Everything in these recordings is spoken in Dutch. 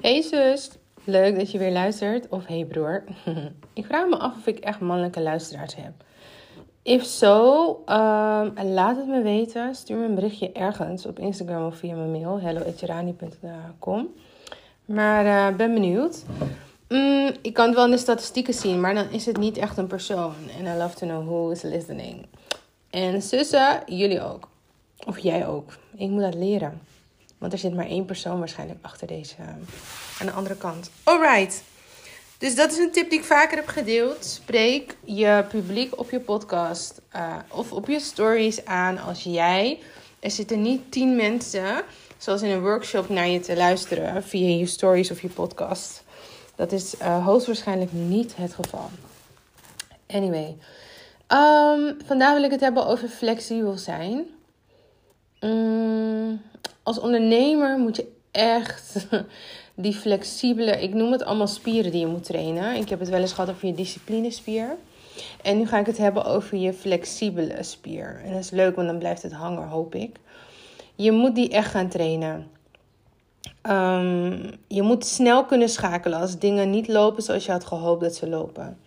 Hey zus, leuk dat je weer luistert. Of hey broer. ik vraag me af of ik echt mannelijke luisteraars heb. If so, um, laat het me weten. Stuur me een berichtje ergens op Instagram of via mijn mail. hello.etjerani.com Maar uh, ben benieuwd. Mm, ik kan het wel in de statistieken zien, maar dan is het niet echt een persoon. En I love to know who is listening. En zussen, jullie ook. Of jij ook. Ik moet dat leren. Want er zit maar één persoon waarschijnlijk achter deze uh, aan de andere kant. Alright. Dus dat is een tip die ik vaker heb gedeeld. Spreek je publiek op je podcast uh, of op je stories aan als jij. Er zitten niet tien mensen, zoals in een workshop, naar je te luisteren via je stories of je podcast. Dat is uh, hoogstwaarschijnlijk niet het geval. Anyway, um, vandaag wil ik het hebben over flexibel zijn. Um, als ondernemer moet je echt die flexibele, ik noem het allemaal spieren die je moet trainen. Ik heb het wel eens gehad over je disciplinespier. En nu ga ik het hebben over je flexibele spier. En dat is leuk, want dan blijft het hangen, hoop ik. Je moet die echt gaan trainen. Um, je moet snel kunnen schakelen als dingen niet lopen zoals je had gehoopt dat ze lopen.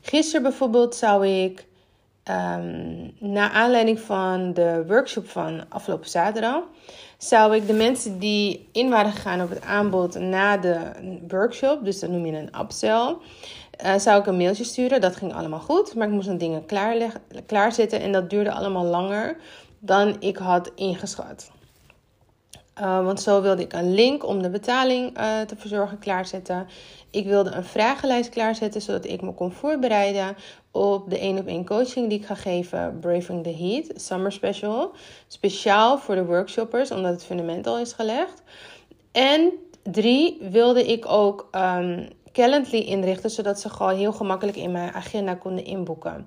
Gisteren bijvoorbeeld zou ik, um, na aanleiding van de workshop van afgelopen zaterdag, zou ik de mensen die in waren gegaan op het aanbod na de workshop, dus dat noem je een upsell, uh, zou ik een mailtje sturen. Dat ging allemaal goed, maar ik moest dan dingen klaarzetten en dat duurde allemaal langer dan ik had ingeschat. Uh, want zo wilde ik een link om de betaling uh, te verzorgen klaarzetten. Ik wilde een vragenlijst klaarzetten zodat ik me kon voorbereiden op de 1 op 1 coaching die ik ga geven, Braving the Heat Summer Special. Speciaal voor de workshoppers, omdat het fundament al is gelegd. En drie, wilde ik ook um, Calendly inrichten, zodat ze gewoon heel gemakkelijk in mijn agenda konden inboeken.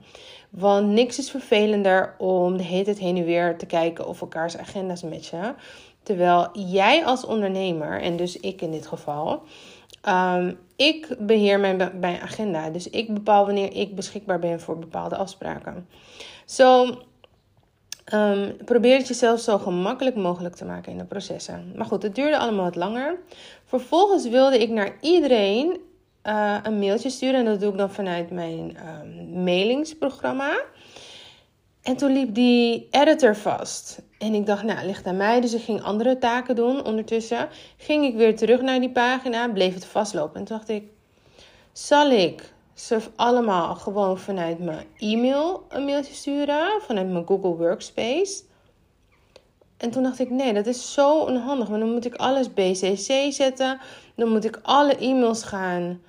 Want niks is vervelender om de hele tijd heen en weer te kijken of elkaars agenda's matchen. Terwijl jij als ondernemer, en dus ik in dit geval, um, ik beheer mijn, mijn agenda. Dus ik bepaal wanneer ik beschikbaar ben voor bepaalde afspraken. Zo um, probeer het jezelf zo gemakkelijk mogelijk te maken in de processen. Maar goed, het duurde allemaal wat langer. Vervolgens wilde ik naar iedereen uh, een mailtje sturen. En dat doe ik dan vanuit mijn um, mailingsprogramma. En toen liep die editor vast. En ik dacht, nou, ligt aan mij. Dus ik ging andere taken doen. Ondertussen ging ik weer terug naar die pagina. Bleef het vastlopen. En toen dacht ik, zal ik ze allemaal gewoon vanuit mijn e-mail een mailtje sturen? Vanuit mijn Google Workspace? En toen dacht ik, nee, dat is zo onhandig. Want dan moet ik alles BCC zetten. Dan moet ik alle e-mails gaan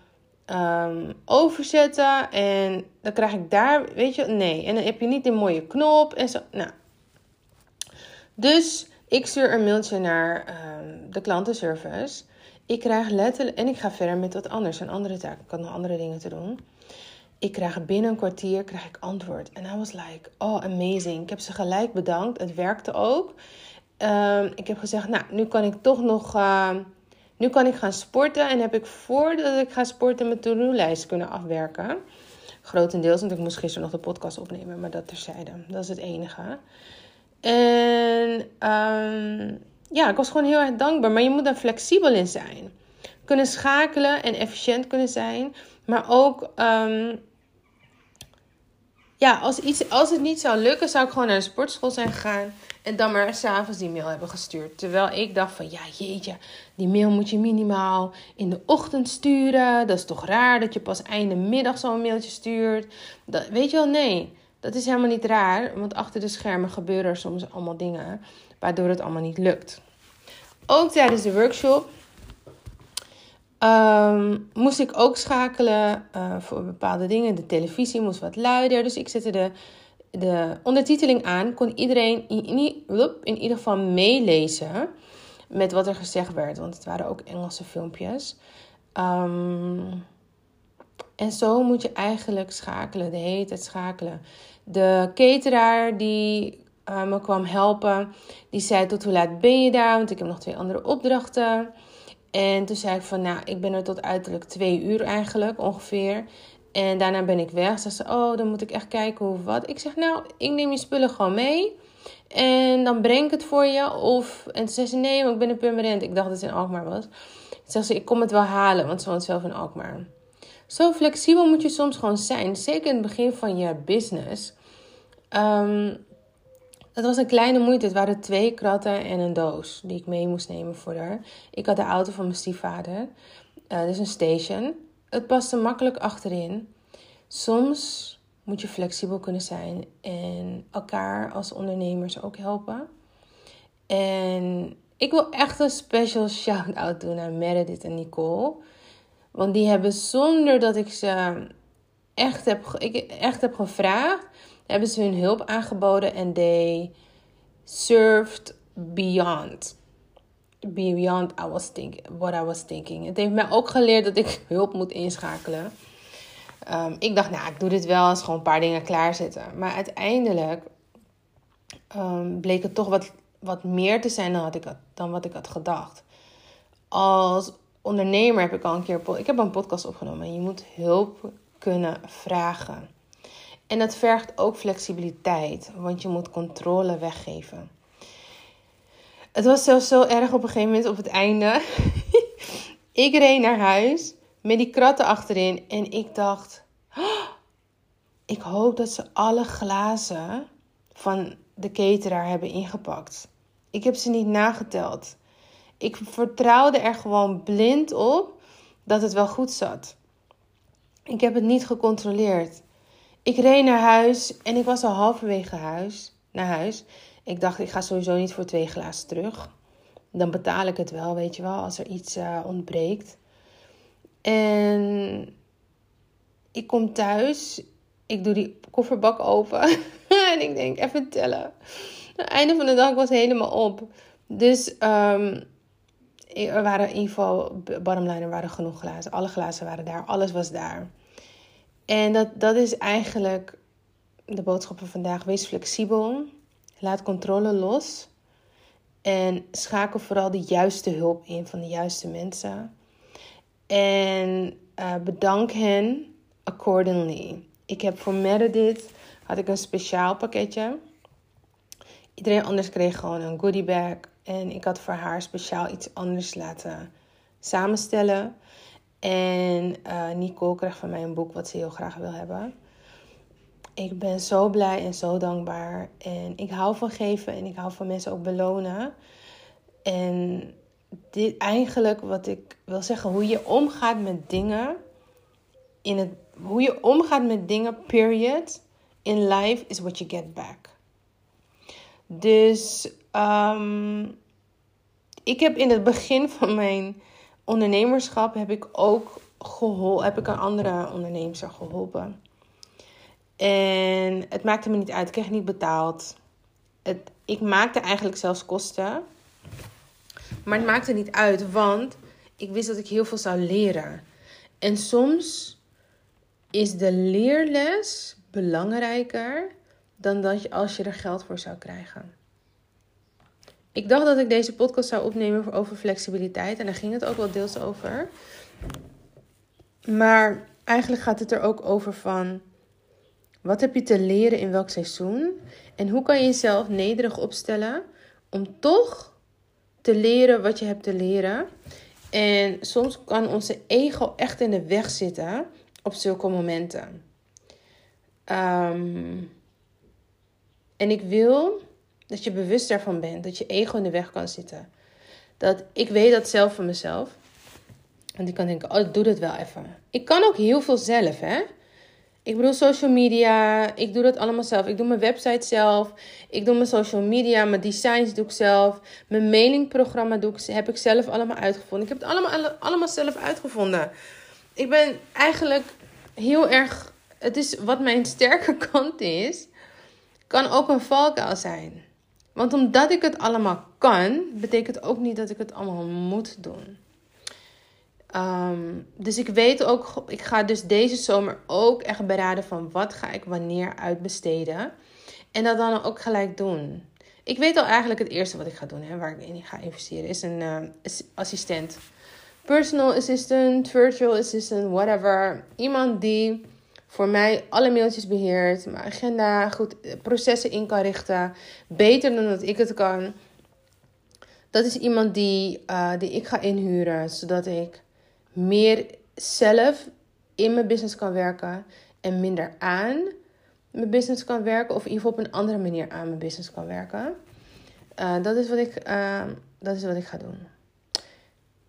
um, overzetten. En dan krijg ik daar, weet je, nee. En dan heb je niet die mooie knop en zo. Nou. Dus ik stuur een mailtje naar um, de klantenservice. Ik krijg letterlijk, en ik ga verder met wat anders, een andere taak. Ik had nog andere dingen te doen. Ik krijg binnen een kwartier krijg ik antwoord. En I was like, oh amazing. Ik heb ze gelijk bedankt. Het werkte ook. Um, ik heb gezegd, nou, nu kan ik toch nog... nu kan ik gaan sporten en heb ik voordat ik ga sporten mijn to-do-lijst kunnen afwerken. Grotendeels, want ik moest gisteren nog de podcast opnemen, maar dat terzijde. Dat is het enige. En um, ja, ik was gewoon heel erg dankbaar. Maar je moet daar flexibel in zijn. Kunnen schakelen en efficiënt kunnen zijn. Maar ook, um, ja, als, iets, als het niet zou lukken, zou ik gewoon naar de sportschool zijn gegaan. En dan maar s'avonds die mail hebben gestuurd. Terwijl ik dacht van, ja jeetje, die mail moet je minimaal in de ochtend sturen. Dat is toch raar dat je pas einde middag zo'n mailtje stuurt. Dat, weet je wel, nee. Dat is helemaal niet raar. Want achter de schermen gebeuren er soms allemaal dingen. Waardoor het allemaal niet lukt. Ook tijdens de workshop um, moest ik ook schakelen uh, voor bepaalde dingen. De televisie moest wat luider. Dus ik zette de de ondertiteling aan, kon iedereen in, ieder geval meelezen met wat er gezegd werd. Want het waren ook Engelse filmpjes. Um, en zo moet je eigenlijk schakelen, de hele tijd schakelen. De cateraar die uh, me kwam helpen, die zei tot hoe laat ben je daar? Want ik heb nog twee andere opdrachten. En toen zei ik van, nou, ik ben er tot uiterlijk twee uur eigenlijk ongeveer. En daarna ben ik weg. Ze oh, dan moet ik echt kijken hoe wat. Ik zeg, nou, ik neem je spullen gewoon mee. En dan breng ik het voor je. Of, en toen zei ze, nee, maar ik ben een permanent. Ik dacht dat het in Alkmaar was. Zegt ze, ik kom het wel halen, want ze woont zelf in Alkmaar. Zo flexibel moet je soms gewoon zijn. Zeker in het begin van je business. Um, het was een kleine moeite. Het waren twee kratten en een doos die ik mee moest nemen voor haar. Ik had de auto van mijn stiefvader. Uh, dus een station. Het paste makkelijk achterin. Soms moet je flexibel kunnen zijn en elkaar als ondernemers ook helpen. En ik wil echt een special shout-out doen aan Meredith en Nicole. Want die hebben zonder dat ik ze echt heb, ik echt heb gevraagd, hebben ze hun hulp aangeboden en they served beyond. Beyond I was thinking, what I was thinking. Het heeft mij ook geleerd dat ik hulp moet inschakelen. Um, ik dacht, nou, ik doe dit wel als gewoon een paar dingen klaarzetten. Maar uiteindelijk um, bleek het toch wat, wat meer te zijn dan, had ik, dan wat ik had gedacht. Als ondernemer heb ik al een keer ik heb een podcast opgenomen. En je moet hulp kunnen vragen. En dat vergt ook flexibiliteit, want je moet controle weggeven. Het was zelfs zo erg op een gegeven moment op het einde. ik reed naar huis met die kratten achterin en ik dacht: oh, ik hoop dat ze alle glazen van de cateraar hebben ingepakt. Ik heb ze niet nageteld. Ik vertrouwde er gewoon blind op dat het wel goed zat. Ik heb het niet gecontroleerd. Ik reed naar huis en ik was al halverwege huis, naar huis. Ik dacht, ik ga sowieso niet voor twee glazen terug. Dan betaal ik het wel, weet je wel, als er iets uh, ontbreekt. En ik kom thuis, ik doe die kofferbak open en ik denk, even tellen. Het einde van de dag was helemaal op. Dus um, er waren in ieder geval, bottomline, waren genoeg glazen. Alle glazen waren daar, alles was daar. En dat, dat is eigenlijk de boodschap van vandaag. Wees flexibel. Laat controle los. En schakel vooral de juiste hulp in van de juiste mensen. En uh, bedank hen accordingly. Ik heb voor Meredith had ik een speciaal pakketje. Iedereen anders kreeg gewoon een goodie bag. En ik had voor haar speciaal iets anders laten samenstellen. En uh, Nicole kreeg van mij een boek wat ze heel graag wil hebben. Ik ben zo blij en zo dankbaar. En ik hou van geven en ik hou van mensen ook belonen. En dit eigenlijk wat ik wil zeggen, hoe je omgaat met dingen. In het, hoe je omgaat met dingen, period. In life is what you get back. Dus um, ik heb in het begin van mijn ondernemerschap heb ik ook geholpen, heb ik een andere ondernemers geholpen. En het maakte me niet uit. Ik kreeg niet betaald. Het, ik maakte eigenlijk zelfs kosten. Maar het maakte niet uit, want ik wist dat ik heel veel zou leren. En soms is de leerles belangrijker dan dat je, als je er geld voor zou krijgen. Ik dacht dat ik deze podcast zou opnemen over flexibiliteit. En daar ging het ook wel deels over. Maar eigenlijk gaat het er ook over van... Wat heb je te leren in welk seizoen? En hoe kan je jezelf nederig opstellen om toch te leren wat je hebt te leren? En soms kan onze ego echt in de weg zitten op zulke momenten. Um, en ik wil dat je bewust daarvan bent. Dat je ego in de weg kan zitten. Dat ik weet dat zelf van mezelf. Want ik kan denken, oh, ik doe dat wel even. Ik kan ook heel veel zelf, hè. Ik bedoel, social media, ik doe dat allemaal zelf. Ik doe mijn website zelf. Ik doe mijn social media, mijn designs doe ik zelf. Mijn mailingprogramma doe ik, heb ik zelf allemaal uitgevonden. Ik heb het allemaal, allemaal zelf uitgevonden. Ik ben eigenlijk heel erg... Het is wat mijn sterke kant is, kan ook een valkuil zijn. Want omdat ik het allemaal kan, betekent ook niet dat ik het allemaal moet doen. Um, dus ik weet ook, ik ga dus deze zomer ook echt beraden van wat ga ik wanneer uitbesteden. En dat dan ook gelijk doen. Ik weet al eigenlijk het eerste wat ik ga doen, hè, waar ik in ga investeren, is een uh, assistent. Personal assistant, virtual assistant, whatever. Iemand die voor mij alle mailtjes beheert, mijn agenda goed, processen in kan richten, beter dan dat ik het kan. Dat is iemand die, uh, die ik ga inhuren, zodat ik meer zelf in mijn business kan werken en minder aan mijn business kan werken, of in ieder geval op een andere manier aan mijn business kan werken. Uh, dat, is wat ik, uh, dat is wat ik ga doen.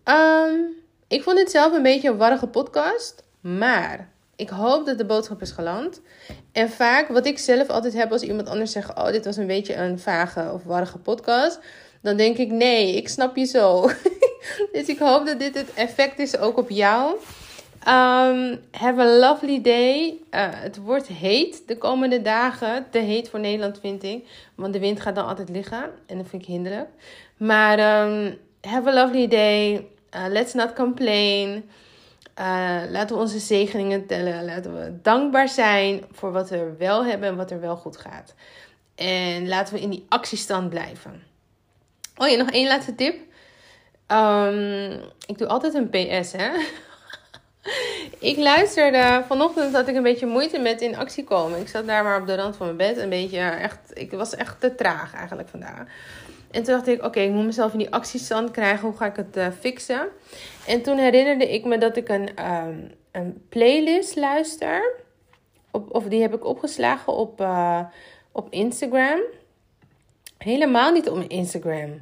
Um, ik vond dit zelf een beetje een warrige podcast, maar ik hoop dat de boodschap is geland. En vaak, wat ik zelf altijd heb als iemand anders zegt: Oh, dit was een beetje een vage of warrige podcast. Dan denk ik: Nee, ik snap je zo. dus ik hoop dat dit het effect is ook op jou. Um, have a lovely day. Uh, het wordt heet de komende dagen. Te heet voor Nederland, vind ik. Want de wind gaat dan altijd liggen. En dat vind ik hinderlijk. Maar um, have a lovely day. Uh, let's not complain. Uh, laten we onze zegeningen tellen. Laten we dankbaar zijn voor wat we wel hebben en wat er wel goed gaat. En laten we in die actiestand blijven. Oh ja, nog één laatste tip. Um, ik doe altijd een PS, hè. ik luisterde, vanochtend had ik een beetje moeite met in actie komen. Ik zat daar maar op de rand van mijn bed, een beetje echt, ik was echt te traag eigenlijk vandaag. En toen dacht ik, oké, ik moet mezelf in die actiestand krijgen. Hoe ga ik het uh, fixen? En toen herinnerde ik me dat ik een, um, een playlist luister. Op, of die heb ik opgeslagen op, uh, op Instagram. Helemaal niet op Instagram.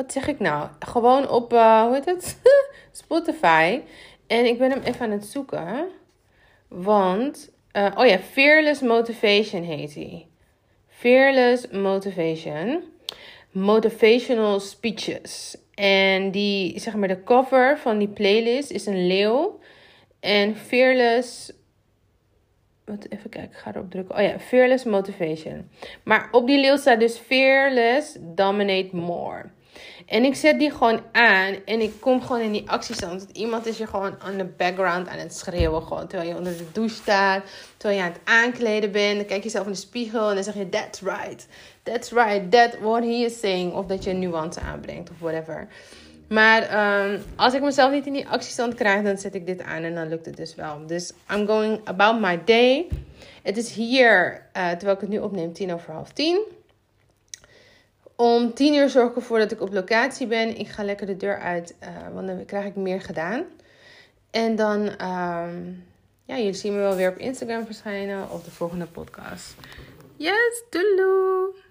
Wat zeg ik nou? Gewoon op, uh, hoe heet het? Spotify. En ik ben hem even aan het zoeken. Want, oh ja, Fearless Motivation heet hij. Fearless Motivation motivational speeches. En die, zeg maar, de cover van die playlist is een leeuw. En Fearless. Wat, even kijken, ik ga erop drukken. Oh ja, Fearless Motivation. Maar op die leeuw staat dus Fearless Dominate More. En ik zet die gewoon aan en ik kom gewoon in die actiestand. Iemand is je gewoon aan de background aan het schreeuwen. Gewoon, terwijl je onder de douche staat. Terwijl je aan het aankleden bent. Dan kijk je zelf in de spiegel en dan zeg je: That's right. That's right. That's what he is saying. Of dat je een nuance aanbrengt of whatever. Maar um, als ik mezelf niet in die actiestand krijg, dan zet ik dit aan en dan lukt het dus wel. Dus I'm going about my day. Het is hier, uh, terwijl ik het nu opneem, tien over half tien. Om tien uur zorg ik ervoor dat ik op locatie ben. Ik ga lekker de deur uit, uh, want dan krijg ik meer gedaan. En dan, um, ja, jullie zien me wel weer op Instagram verschijnen of de volgende podcast. Yes, doei!